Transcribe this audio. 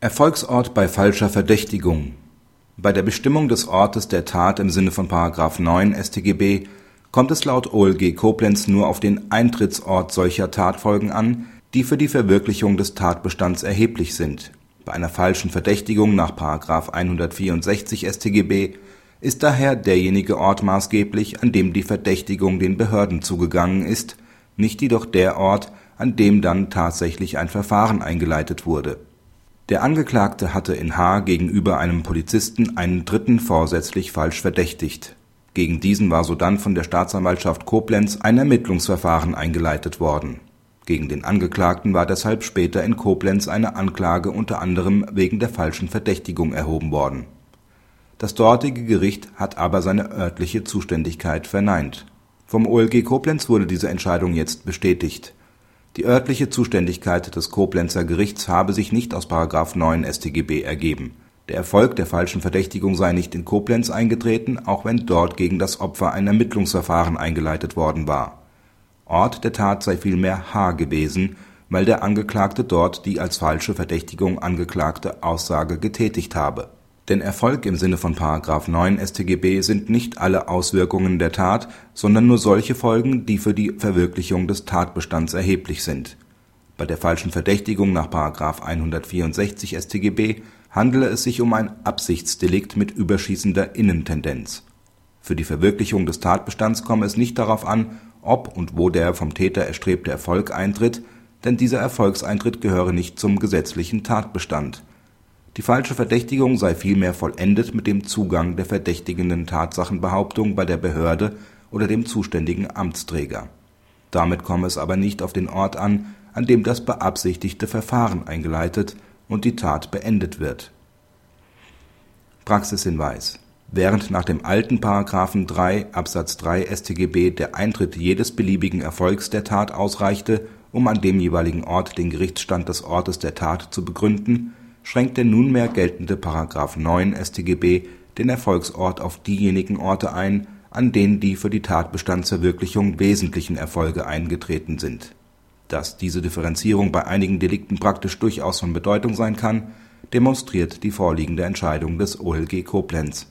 Erfolgsort bei falscher Verdächtigung Bei der Bestimmung des Ortes der Tat im Sinne von § 9 StGB kommt es laut OLG Koblenz nur auf den Eintrittsort solcher Tatfolgen an, die für die Verwirklichung des Tatbestands erheblich sind. Bei einer falschen Verdächtigung nach § 164 StGB ist daher derjenige Ort maßgeblich, an dem die Verdächtigung den Behörden zugegangen ist, nicht jedoch der Ort, an dem dann tatsächlich ein Verfahren eingeleitet wurde der Angeklagte hatte in H. gegenüber einem Polizisten einen Dritten vorsätzlich falsch verdächtigt. Gegen diesen war sodann von der Staatsanwaltschaft Koblenz ein Ermittlungsverfahren eingeleitet worden. Gegen den Angeklagten war deshalb später in Koblenz eine Anklage unter anderem wegen der falschen Verdächtigung erhoben worden. Das dortige Gericht hat aber seine örtliche Zuständigkeit verneint. Vom OLG Koblenz wurde diese Entscheidung jetzt bestätigt die örtliche Zuständigkeit des Koblenzer Gerichts habe sich nicht aus § 9 StGB ergeben. Der Erfolg der falschen Verdächtigung sei nicht in Koblenz eingetreten, auch wenn dort gegen das Opfer ein Ermittlungsverfahren eingeleitet worden war. Ort der Tat sei vielmehr H gewesen, weil der Angeklagte dort die als falsche Verdächtigung angeklagte Aussage getätigt habe denn Erfolg im Sinne von § 9 StGB sind nicht alle Auswirkungen der Tat, sondern nur solche Folgen, die für die Verwirklichung des Tatbestands erheblich sind. Bei der falschen Verdächtigung nach § 164 StGB handele es sich um ein Absichtsdelikt mit überschießender Innentendenz. Für die Verwirklichung des Tatbestands komme es nicht darauf an, ob und wo der vom Täter erstrebte Erfolg eintritt, denn dieser Erfolgseintritt gehöre nicht zum gesetzlichen Tatbestand die falsche Verdächtigung sei vielmehr vollendet mit dem Zugang der verdächtigenden Tatsachenbehauptung bei der Behörde oder dem zuständigen Amtsträger. Damit komme es aber nicht auf den Ort an, an dem das beabsichtigte Verfahren eingeleitet und die Tat beendet wird. Praxishinweis Während nach dem alten § 3 Absatz 3 StGB der Eintritt jedes beliebigen Erfolgs der Tat ausreichte, um an dem jeweiligen Ort den Gerichtsstand des Ortes der Tat zu begründen schränkt der nunmehr geltende § 9 StGB den Erfolgsort auf diejenigen Orte ein, an denen die für die Tatbestandsverwirklichung wesentlichen Erfolge eingetreten sind. Dass diese Differenzierung bei einigen Delikten praktisch durchaus von Bedeutung sein kann, demonstriert die vorliegende Entscheidung des OLG Koblenz